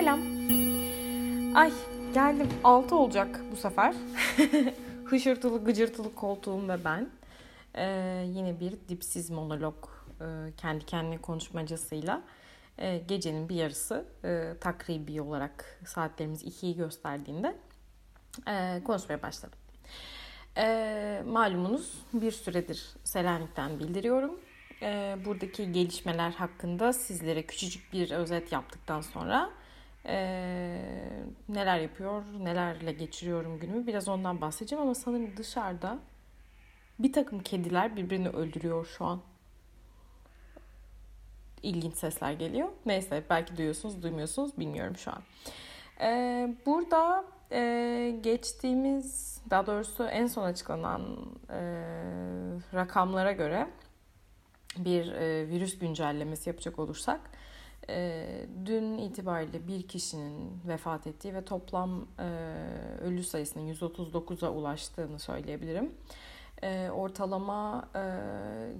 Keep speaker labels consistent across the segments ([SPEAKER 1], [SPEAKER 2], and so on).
[SPEAKER 1] Selam. Ay geldim. 6 olacak bu sefer. Hışırtılı gıcırtılı koltuğum ve ben. Ee, yine bir dipsiz monolog e, kendi kendine konuşmacasıyla e, gecenin bir yarısı e, takribi olarak saatlerimiz 2'yi gösterdiğinde e, konuşmaya başladım. E, malumunuz bir süredir Selanik'ten bildiriyorum. E, buradaki gelişmeler hakkında sizlere küçücük bir özet yaptıktan sonra e, neler yapıyor, nelerle geçiriyorum günümü biraz ondan bahsedeceğim ama sanırım dışarıda bir takım kediler birbirini öldürüyor şu an. İlginç sesler geliyor. Neyse belki duyuyorsunuz, duymuyorsunuz bilmiyorum şu an. Ee, burada e, geçtiğimiz, daha doğrusu en son açıklanan e, rakamlara göre bir e, virüs güncellemesi yapacak olursak e, dün itibariyle bir kişinin vefat ettiği ve toplam e, ölü sayısının 139'a ulaştığını söyleyebilirim. E, ortalama e,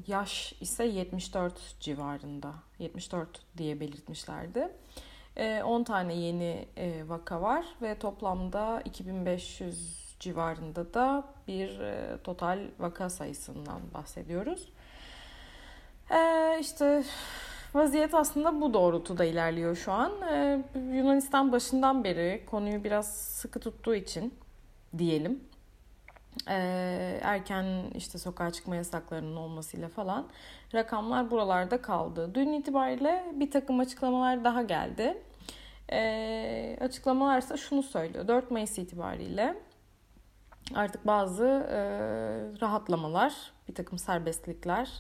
[SPEAKER 1] yaş ise 74 civarında. 74 diye belirtmişlerdi. E, 10 tane yeni e, vaka var ve toplamda 2500 civarında da bir e, total vaka sayısından bahsediyoruz. İşte vaziyet aslında bu doğrultuda ilerliyor şu an. E, Yunanistan başından beri konuyu biraz sıkı tuttuğu için diyelim ee, erken işte sokağa çıkma yasaklarının olmasıyla falan rakamlar buralarda kaldı. Dün itibariyle bir takım açıklamalar daha geldi. Ee, açıklamalar ise şunu söylüyor. 4 Mayıs itibariyle artık bazı e, rahatlamalar, bir takım serbestlikler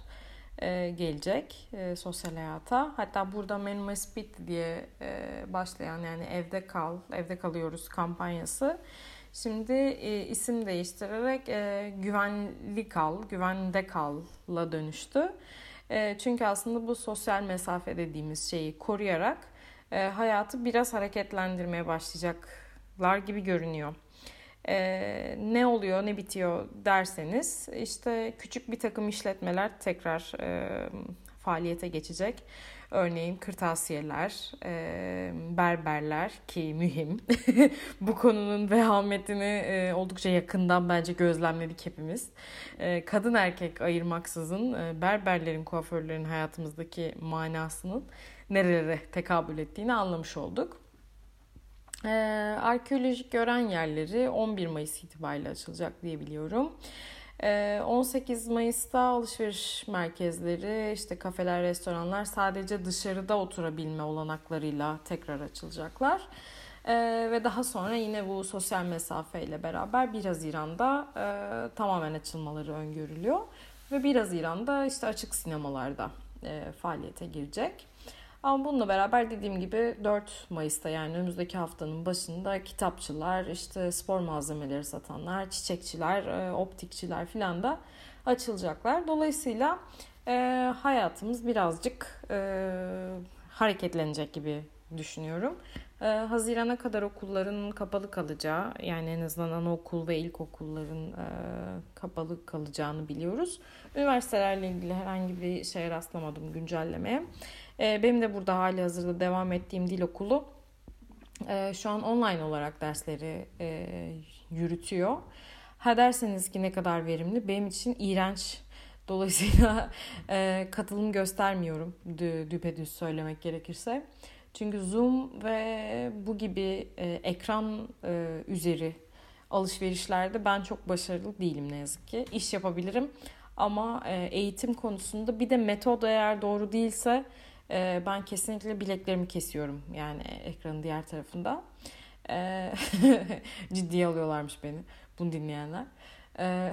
[SPEAKER 1] e, gelecek e, sosyal hayata. Hatta burada Minimum Speed diye e, başlayan yani evde kal, evde kalıyoruz kampanyası Şimdi isim değiştirerek güvenli kal, güvende kalla dönüştü. Çünkü aslında bu sosyal mesafe dediğimiz şeyi koruyarak hayatı biraz hareketlendirmeye başlayacaklar gibi görünüyor. E, ne oluyor, ne bitiyor derseniz işte küçük bir takım işletmeler tekrar e, faaliyete geçecek. Örneğin kırtasiyeler, e, berberler ki mühim. Bu konunun vehametini e, oldukça yakından bence gözlemledik hepimiz. E, kadın erkek ayırmaksızın e, berberlerin, kuaförlerin hayatımızdaki manasının nerelere tekabül ettiğini anlamış olduk. Ee, arkeolojik gören yerleri 11 Mayıs itibariyle açılacak diye biliyorum. 18 ee, Mayıs'ta alışveriş merkezleri, işte kafeler, restoranlar sadece dışarıda oturabilme olanaklarıyla tekrar açılacaklar. Ee, ve daha sonra yine bu sosyal mesafe ile beraber 1 Haziran'da e, tamamen açılmaları öngörülüyor. Ve 1 Haziran'da işte açık sinemalarda e, faaliyete girecek. Ama bununla beraber dediğim gibi 4 Mayıs'ta yani önümüzdeki haftanın başında kitapçılar, işte spor malzemeleri satanlar, çiçekçiler, e, optikçiler filan da açılacaklar. Dolayısıyla e, hayatımız birazcık e, hareketlenecek gibi düşünüyorum. Ee, Haziran'a kadar okulların kapalı kalacağı yani en azından anaokul ve ilkokulların e, kapalı kalacağını biliyoruz. Üniversitelerle ilgili herhangi bir şeye rastlamadım güncellemeye. E, benim de burada hali hazırda devam ettiğim dil okulu e, şu an online olarak dersleri e, yürütüyor. Ha derseniz ki ne kadar verimli benim için iğrenç. Dolayısıyla e, katılım göstermiyorum dü, düpedüz söylemek gerekirse. Çünkü Zoom ve bu gibi e, ekran e, üzeri alışverişlerde ben çok başarılı değilim ne yazık ki. İş yapabilirim ama e, eğitim konusunda bir de metod eğer doğru değilse e, ben kesinlikle bileklerimi kesiyorum yani ekranın diğer tarafında. E, ciddiye alıyorlarmış beni bunu dinleyenler. E,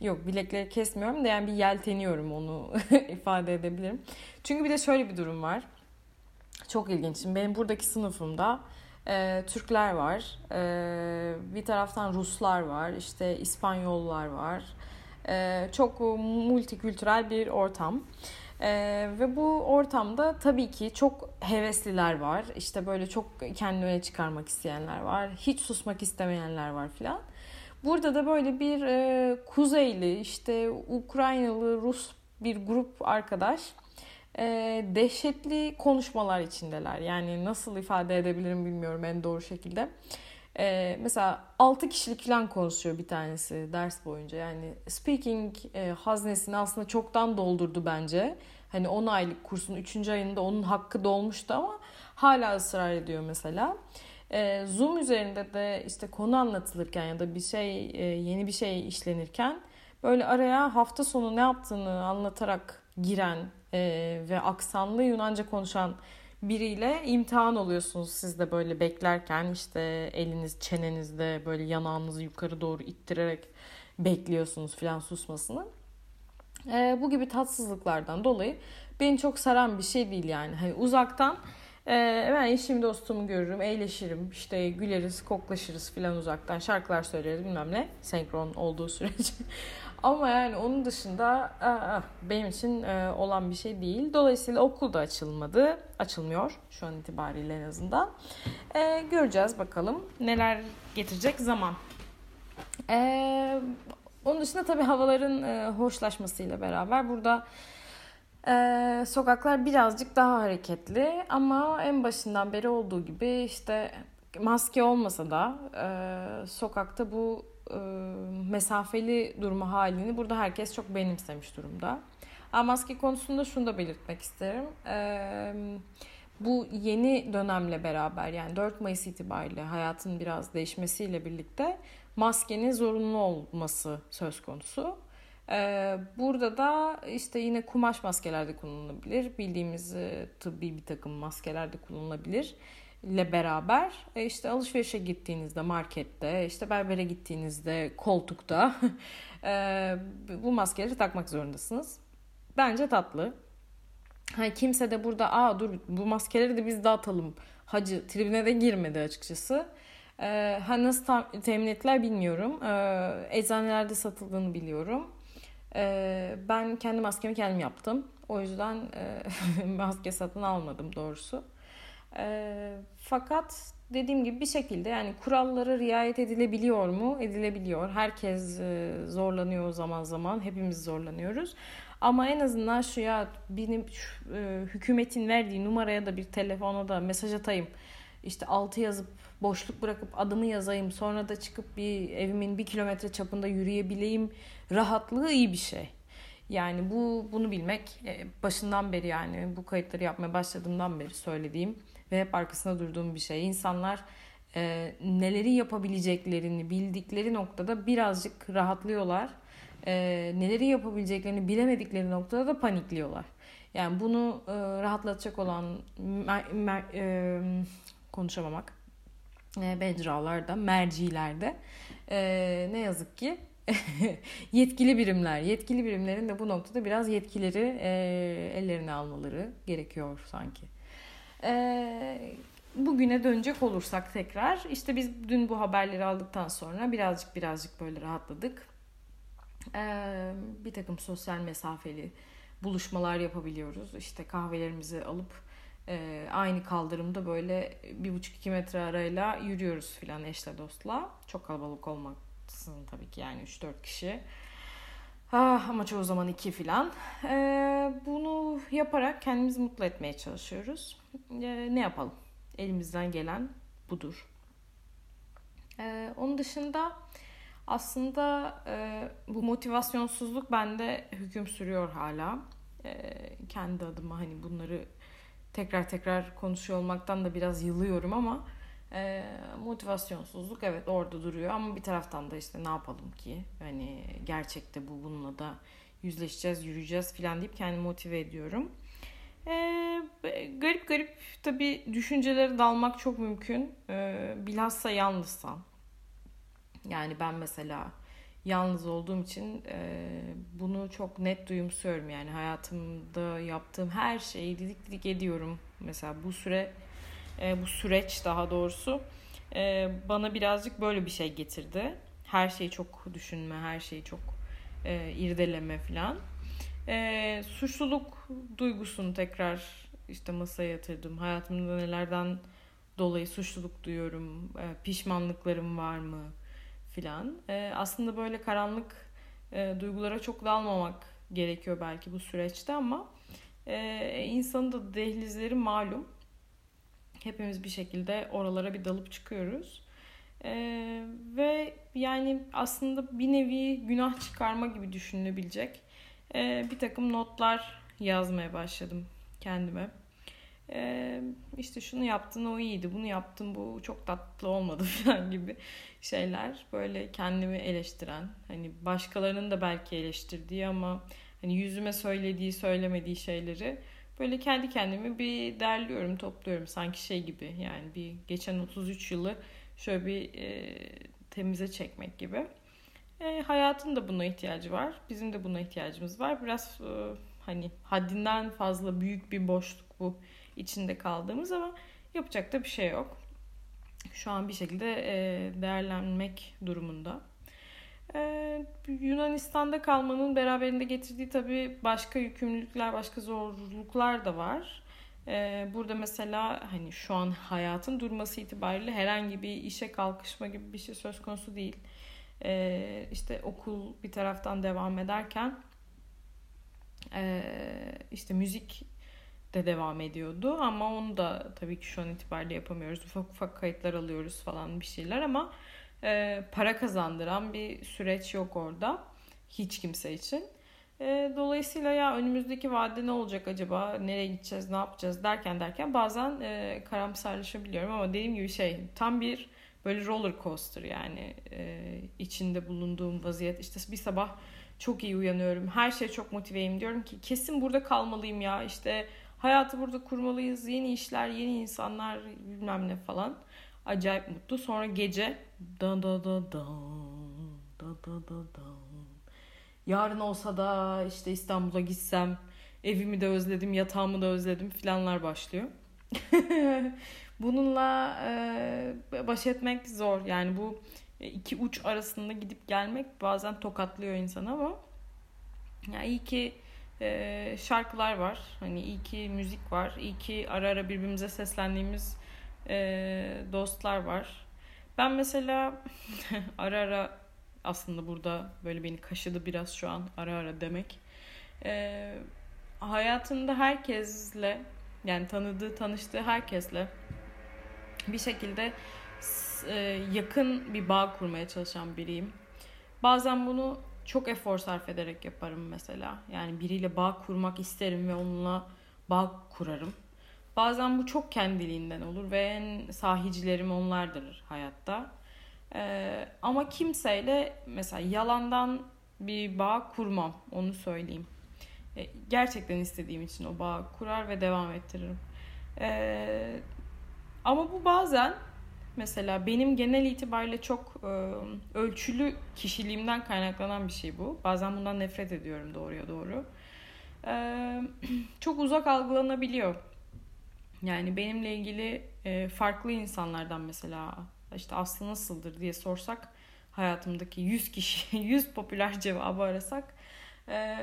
[SPEAKER 1] yok bilekleri kesmiyorum da yani bir yelteniyorum onu ifade edebilirim. Çünkü bir de şöyle bir durum var. Çok ilginç. Şimdi benim buradaki sınıfımda e, Türkler var. E, bir taraftan Ruslar var. işte İspanyollar var. E, çok multikültürel bir ortam. Ee, ve bu ortamda tabii ki çok hevesliler var. İşte böyle çok kendini öne çıkarmak isteyenler var. Hiç susmak istemeyenler var filan. Burada da böyle bir e, kuzeyli, işte Ukraynalı, Rus bir grup arkadaş e, dehşetli konuşmalar içindeler. Yani nasıl ifade edebilirim bilmiyorum en doğru şekilde. E, mesela 6 kişilik falan konuşuyor bir tanesi ders boyunca. Yani speaking e, haznesini aslında çoktan doldurdu bence. Hani 10 aylık kursun 3. ayında onun hakkı dolmuştu ama hala ısrar ediyor mesela. E, Zoom üzerinde de işte konu anlatılırken ya da bir şey e, yeni bir şey işlenirken böyle araya hafta sonu ne yaptığını anlatarak giren e, ve aksanlı Yunanca konuşan biriyle imtihan oluyorsunuz siz de böyle beklerken işte eliniz çenenizde böyle yanağınızı yukarı doğru ittirerek bekliyorsunuz filan susmasını. E, bu gibi tatsızlıklardan dolayı beni çok saran bir şey değil yani. Hani uzaktan ee, ben eşim dostumu görürüm, eğleşirim, işte güleriz, koklaşırız filan uzaktan, şarkılar söyleriz bilmem ne, senkron olduğu sürece. Ama yani onun dışında benim için e, olan bir şey değil. Dolayısıyla okul da açılmadı, açılmıyor şu an itibariyle en azından. Ee, göreceğiz bakalım neler getirecek zaman. Ee, onun dışında tabii havaların e, hoşlaşmasıyla beraber burada ee, sokaklar birazcık daha hareketli ama en başından beri olduğu gibi işte maske olmasa da e, sokakta bu e, mesafeli durma halini burada herkes çok benimsemiş durumda. Ama maske konusunda şunu da belirtmek isterim. E, bu yeni dönemle beraber yani 4 Mayıs itibariyle hayatın biraz değişmesiyle birlikte maskenin zorunlu olması söz konusu. Ee, burada da işte yine kumaş maskeler de kullanılabilir. Bildiğimiz e, tıbbi bir takım maskeler de kullanılabilir ile beraber e, işte alışverişe gittiğinizde markette işte berbere gittiğinizde koltukta e, bu maskeleri takmak zorundasınız. Bence tatlı. Hani kimse de burada aa dur bu maskeleri de biz dağıtalım hacı tribüne de girmedi açıkçası. Ee, ha nasıl tam, temin ettiler bilmiyorum. Ee, eczanelerde satıldığını biliyorum. Ee, ben kendi maskemi kendim yaptım. O yüzden e, maske satın almadım doğrusu. E, fakat dediğim gibi bir şekilde yani kurallara riayet edilebiliyor mu? Edilebiliyor. Herkes e, zorlanıyor zaman zaman. Hepimiz zorlanıyoruz. Ama en azından şu ya benim şu, e, hükümetin verdiği numaraya da bir telefona da mesaj atayım. İşte altı yazıp boşluk bırakıp adımı yazayım. Sonra da çıkıp bir evimin bir kilometre çapında yürüyebileyim. Rahatlığı iyi bir şey. Yani bu bunu bilmek e, başından beri yani bu kayıtları yapmaya başladığımdan beri söylediğim ve hep arkasında durduğum bir şey. İnsanlar e, neleri yapabileceklerini bildikleri noktada birazcık rahatlıyorlar. E, neleri yapabileceklerini bilemedikleri noktada da panikliyorlar. Yani bunu e, rahatlatacak olan mer, mer, e, konuşamamak e, mecralarda, mercilerde e, ne yazık ki yetkili birimler, yetkili birimlerin de bu noktada biraz yetkileri e, ellerine almaları gerekiyor sanki. E, bugüne dönecek olursak tekrar işte biz dün bu haberleri aldıktan sonra birazcık birazcık böyle rahatladık. E, bir takım sosyal mesafeli buluşmalar yapabiliyoruz. İşte kahvelerimizi alıp e, aynı kaldırımda böyle bir buçuk iki metre arayla yürüyoruz filan eşle dostla. Çok kalabalık olmaksızın tabii ki yani 3-4 kişi. Ah, ama çoğu zaman iki filan. E, bunu yaparak kendimizi mutlu etmeye çalışıyoruz. E, ne yapalım? Elimizden gelen budur. E, onun dışında aslında e, bu motivasyonsuzluk bende hüküm sürüyor hala. E, kendi adıma hani bunları tekrar tekrar konuşuyor olmaktan da biraz yılıyorum ama e, motivasyonsuzluk evet orada duruyor ama bir taraftan da işte ne yapalım ki? Hani gerçekte bu bununla da yüzleşeceğiz yürüyeceğiz falan deyip kendimi motive ediyorum. E, garip garip tabi düşüncelere dalmak çok mümkün. E, bilhassa yalnızsam. Yani ben mesela yalnız olduğum için e, bunu çok net duyumsuyorum yani. Hayatımda yaptığım her şeyi didik didik ediyorum. Mesela bu süre e, bu süreç daha doğrusu e, bana birazcık böyle bir şey getirdi. Her şeyi çok düşünme her şeyi çok e, irdeleme falan e, suçluluk duygusunu tekrar işte masaya yatırdım. Hayatımda nelerden dolayı suçluluk duyuyorum? E, pişmanlıklarım var mı filan. E, aslında böyle karanlık e, duygulara çok dalmamak gerekiyor belki bu süreçte ama Ee, insanın da dehlizleri malum. Hepimiz bir şekilde oralara bir dalıp çıkıyoruz. Ee, ve yani aslında bir nevi günah çıkarma gibi düşünülebilecek ee, bir takım notlar yazmaya başladım kendime. Ee, işte şunu yaptın o iyiydi, bunu yaptın bu çok tatlı olmadı falan gibi şeyler. Böyle kendimi eleştiren, hani başkalarının da belki eleştirdiği ama hani yüzüme söylediği, söylemediği şeyleri böyle kendi kendimi bir derliyorum, topluyorum. Sanki şey gibi yani bir geçen 33 yılı şöyle bir e, temize çekmek gibi. E, hayatın da buna ihtiyacı var. Bizim de buna ihtiyacımız var. Biraz e, hani haddinden fazla büyük bir boşluk bu içinde kaldığımız ama yapacak da bir şey yok. Şu an bir şekilde e, değerlenmek durumunda. Ee, Yunanistan'da kalmanın beraberinde getirdiği tabii başka yükümlülükler, başka zorluklar da var. Ee, burada mesela hani şu an hayatın durması itibariyle herhangi bir işe kalkışma gibi bir şey söz konusu değil. Ee, işte okul bir taraftan devam ederken e, işte müzik de devam ediyordu ama onu da tabii ki şu an itibariyle yapamıyoruz. Ufak ufak kayıtlar alıyoruz falan bir şeyler ama e, para kazandıran bir süreç yok orada hiç kimse için. E, dolayısıyla ya önümüzdeki vadede ne olacak acaba, nereye gideceğiz, ne yapacağız derken derken bazen e, karamsarlaşabiliyorum ama dediğim gibi şey tam bir böyle roller coaster yani e, içinde bulunduğum vaziyet. İşte bir sabah çok iyi uyanıyorum, her şey çok motiveyim diyorum ki kesin burada kalmalıyım ya işte hayatı burada kurmalıyız, yeni işler, yeni insanlar bilmem ne falan. Acayip mutlu. Sonra gece da da da da da da da da yarın olsa da işte İstanbul'a gitsem evimi de özledim, yatağımı da özledim filanlar başlıyor. Bununla e, baş etmek zor. Yani bu iki uç arasında gidip gelmek bazen tokatlıyor insanı ama yani iyi ki e, şarkılar var. Hani iyi ki müzik var. İyi ki ara ara birbirimize seslendiğimiz e, dostlar var. Ben mesela ara ara aslında burada böyle beni kaşıdı biraz şu an ara ara demek. E, hayatında herkesle yani tanıdığı tanıştığı herkesle bir şekilde e, yakın bir bağ kurmaya çalışan biriyim. Bazen bunu çok efor sarf ederek yaparım mesela. Yani biriyle bağ kurmak isterim ve onunla bağ kurarım. Bazen bu çok kendiliğinden olur ve en sahicilerim onlardır hayatta. Ee, ama kimseyle mesela yalandan bir bağ kurmam onu söyleyeyim. Ee, gerçekten istediğim için o bağ kurar ve devam ettiririm. Ee, ama bu bazen mesela benim genel itibariyle çok e, ölçülü kişiliğimden kaynaklanan bir şey bu. Bazen bundan nefret ediyorum doğruya doğru. Ee, çok uzak algılanabiliyor. Yani benimle ilgili e, farklı insanlardan mesela işte Aslı nasıldır diye sorsak hayatımdaki 100 kişi 100 popüler cevabı arasak e,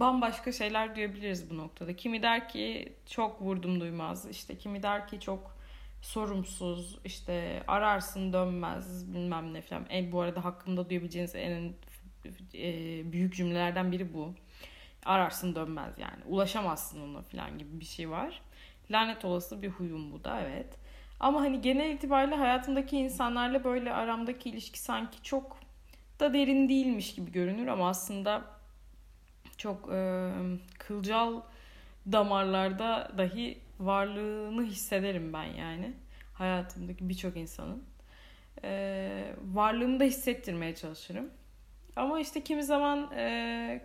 [SPEAKER 1] bambaşka şeyler duyabiliriz bu noktada. Kimi der ki çok vurdum duymaz işte kimi der ki çok sorumsuz işte ararsın dönmez bilmem ne falan. En, bu arada hakkımda duyabileceğiniz en e, büyük cümlelerden biri bu. Ararsın dönmez yani ulaşamazsın ona falan gibi bir şey var. Lanet olası bir huyum bu da evet. Ama hani genel itibariyle hayatımdaki insanlarla böyle aramdaki ilişki sanki çok da derin değilmiş gibi görünür ama aslında çok e, kılcal damarlarda dahi varlığını hissederim ben yani hayatımdaki birçok insanın. E, varlığımı da hissettirmeye çalışırım. Ama işte kimi zaman e,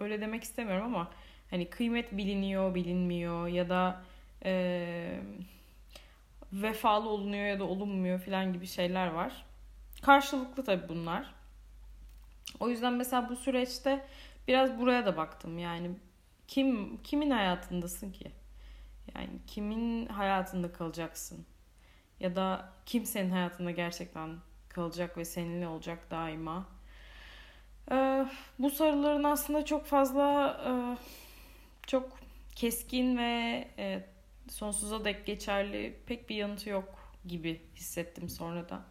[SPEAKER 1] böyle demek istemiyorum ama hani kıymet biliniyor, bilinmiyor ya da e, vefalı olunuyor ya da olunmuyor falan gibi şeyler var. Karşılıklı tabii bunlar. O yüzden mesela bu süreçte biraz buraya da baktım. Yani kim kimin hayatındasın ki? Yani kimin hayatında kalacaksın? Ya da kim senin hayatında gerçekten kalacak ve seninle olacak daima? Ee, bu soruların aslında çok fazla e, çok keskin ve e, sonsuza dek geçerli pek bir yanıtı yok gibi hissettim sonradan.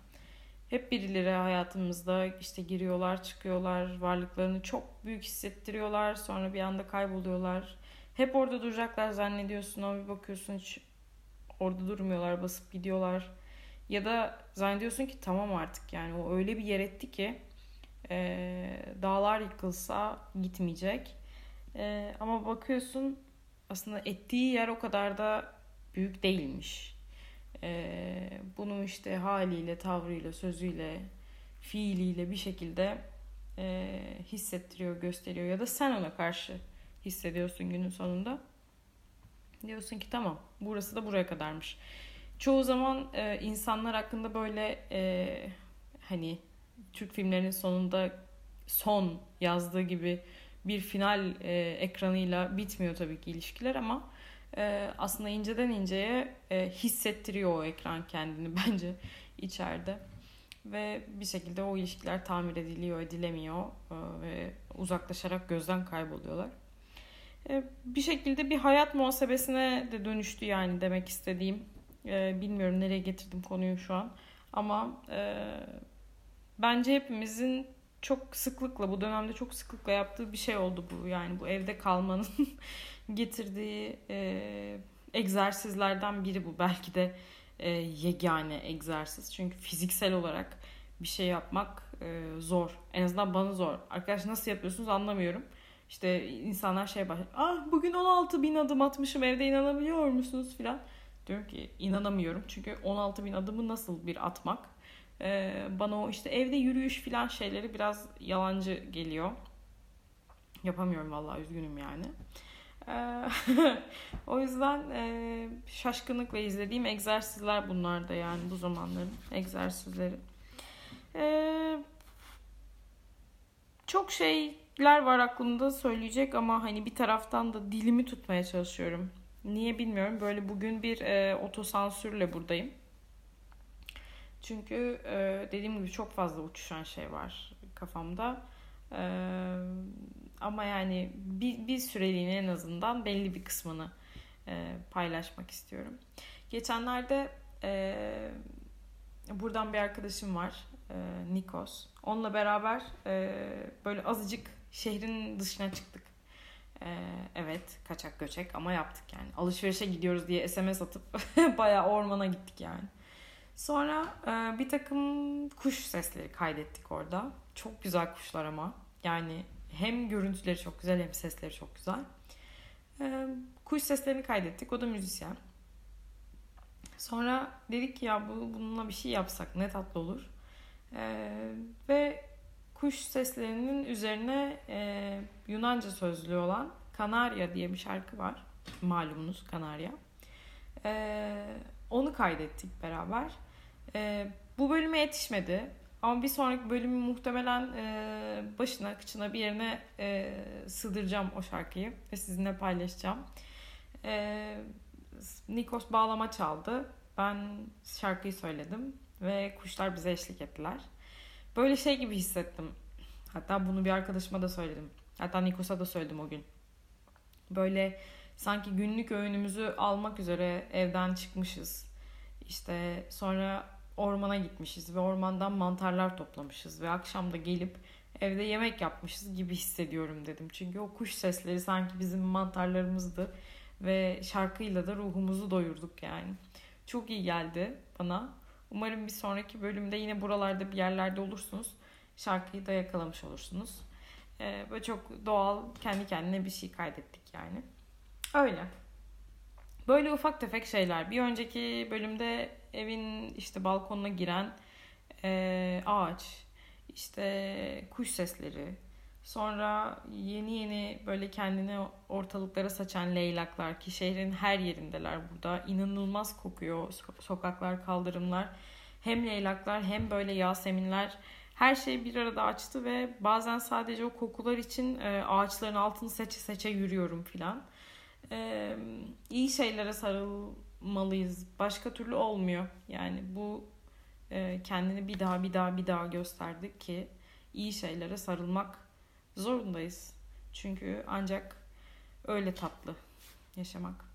[SPEAKER 1] Hep birileri hayatımızda işte giriyorlar, çıkıyorlar, varlıklarını çok büyük hissettiriyorlar, sonra bir anda kayboluyorlar. Hep orada duracaklar zannediyorsun ama bir bakıyorsun hiç orada durmuyorlar basıp gidiyorlar. Ya da zannediyorsun ki tamam artık yani o öyle bir yer etti ki e, dağlar yıkılsa gitmeyecek. E, ama bakıyorsun aslında ettiği yer o kadar da büyük değilmiş. E, bunu işte haliyle, tavrıyla, sözüyle, fiiliyle bir şekilde e, hissettiriyor, gösteriyor ya da sen ona karşı hissediyorsun günün sonunda. Diyorsun ki tamam burası da buraya kadarmış. Çoğu zaman e, insanlar hakkında böyle e, hani Türk filmlerinin sonunda son yazdığı gibi bir final e, ekranıyla bitmiyor tabii ki ilişkiler ama e, aslında inceden inceye e, hissettiriyor o ekran kendini bence içeride ve bir şekilde o ilişkiler tamir ediliyor, edilemiyor e, ve uzaklaşarak gözden kayboluyorlar. E, bir şekilde bir hayat muhasebesine de dönüştü yani demek istediğim. E, bilmiyorum nereye getirdim konuyu şu an ama bence hepimizin çok sıklıkla bu dönemde çok sıklıkla yaptığı bir şey oldu bu yani bu evde kalmanın getirdiği egzersizlerden biri bu belki de e, yegane egzersiz. Çünkü fiziksel olarak bir şey yapmak e, zor. En azından bana zor. Arkadaş nasıl yapıyorsunuz anlamıyorum. İşte insanlar şey başlıyor. Ah bugün 16 bin adım atmışım evde inanabiliyor musunuz filan. Diyorum ki inanamıyorum. Çünkü 16 bin adımı nasıl bir atmak? Ee, bana o işte evde yürüyüş filan şeyleri biraz yalancı geliyor. Yapamıyorum vallahi üzgünüm yani. o yüzden e, şaşkınlıkla izlediğim egzersizler bunlar da yani bu zamanların egzersizleri. E, çok şeyler var aklımda söyleyecek ama hani bir taraftan da dilimi tutmaya çalışıyorum. Niye bilmiyorum. Böyle bugün bir e, otosansürle buradayım. Çünkü e, dediğim gibi çok fazla uçuşan şey var kafamda. E, ama yani bir, bir süreliğine en azından belli bir kısmını e, paylaşmak istiyorum. Geçenlerde e, buradan bir arkadaşım var. E, Nikos. Onunla beraber e, böyle azıcık şehrin dışına çıktık. E, evet kaçak göçek ama yaptık yani. Alışverişe gidiyoruz diye SMS atıp bayağı ormana gittik yani. Sonra e, bir takım kuş sesleri kaydettik orada. Çok güzel kuşlar ama. Yani hem görüntüleri çok güzel hem sesleri çok güzel. Ee, kuş seslerini kaydettik. O da müzisyen. Sonra dedik ki ya bu, bununla bir şey yapsak ne tatlı olur. Ee, ve kuş seslerinin üzerine e, Yunanca sözlü olan Kanarya diye bir şarkı var. Malumunuz Kanarya. Ee, onu kaydettik beraber. Ee, bu bölüme yetişmedi. Ama bir sonraki bölümü muhtemelen e, başına, kıçına bir yerine e, sığdıracağım o şarkıyı ve sizinle paylaşacağım. E, Nikos bağlama çaldı. Ben şarkıyı söyledim ve kuşlar bize eşlik ettiler. Böyle şey gibi hissettim. Hatta bunu bir arkadaşıma da söyledim. Hatta Nikos'a da söyledim o gün. Böyle sanki günlük öğünümüzü almak üzere evden çıkmışız. İşte sonra ormana gitmişiz ve ormandan mantarlar toplamışız ve akşam da gelip evde yemek yapmışız gibi hissediyorum dedim. Çünkü o kuş sesleri sanki bizim mantarlarımızdı ve şarkıyla da ruhumuzu doyurduk yani. Çok iyi geldi bana. Umarım bir sonraki bölümde yine buralarda bir yerlerde olursunuz. Şarkıyı da yakalamış olursunuz. Ee, böyle çok doğal kendi kendine bir şey kaydettik yani. Öyle. Böyle ufak tefek şeyler. Bir önceki bölümde evin işte balkonuna giren e, ağaç, işte kuş sesleri, sonra yeni yeni böyle kendini ortalıklara saçan leylaklar ki şehrin her yerindeler burada. inanılmaz kokuyor sokaklar, kaldırımlar. Hem leylaklar hem böyle yaseminler her şey bir arada açtı ve bazen sadece o kokular için e, ağaçların altını seçe seçe yürüyorum filan. E, iyi şeylere sarıl malıyız. Başka türlü olmuyor. Yani bu e, kendini bir daha bir daha bir daha gösterdik ki iyi şeylere sarılmak zorundayız. Çünkü ancak öyle tatlı yaşamak.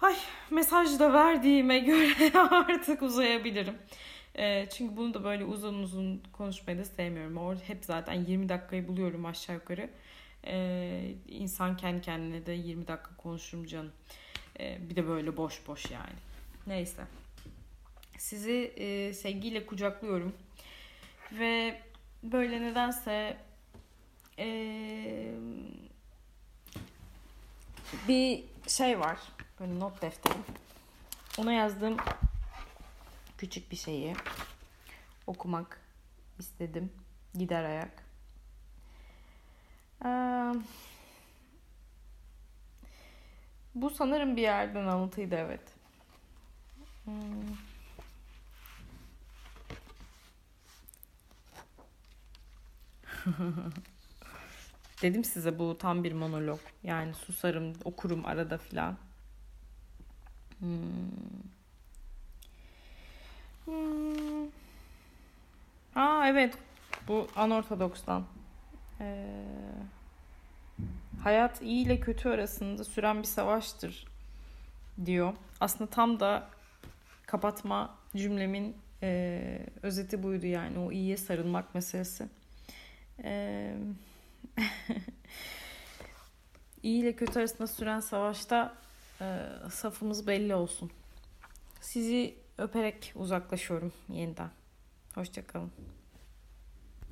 [SPEAKER 1] Ay mesaj da verdiğime göre artık uzayabilirim. E, çünkü bunu da böyle uzun uzun konuşmayı da sevmiyorum. Orada hep zaten 20 dakikayı buluyorum aşağı yukarı. Ee, insan kendi kendine de 20 dakika konuşurum canım. Ee, bir de böyle boş boş yani. Neyse. Sizi e, sevgiyle kucaklıyorum. Ve böyle nedense e, bir şey var. Böyle not defteri. Ona yazdığım küçük bir şeyi okumak istedim. Gider ayak. Ee, bu sanırım bir yerden alıntıydı evet. Hmm. Dedim size bu tam bir monolog. Yani susarım, okurum arada filan. Hmm. Hmm. Aa evet. Bu anortodokstan. Ee, hayat iyi ile kötü arasında süren bir savaştır diyor. Aslında tam da kapatma cümlemin e, özeti buydu yani o iyiye sarılmak meselesi. Ee, iyi ile kötü arasında süren savaşta e, safımız belli olsun. Sizi öperek uzaklaşıyorum yeniden. Hoşçakalın.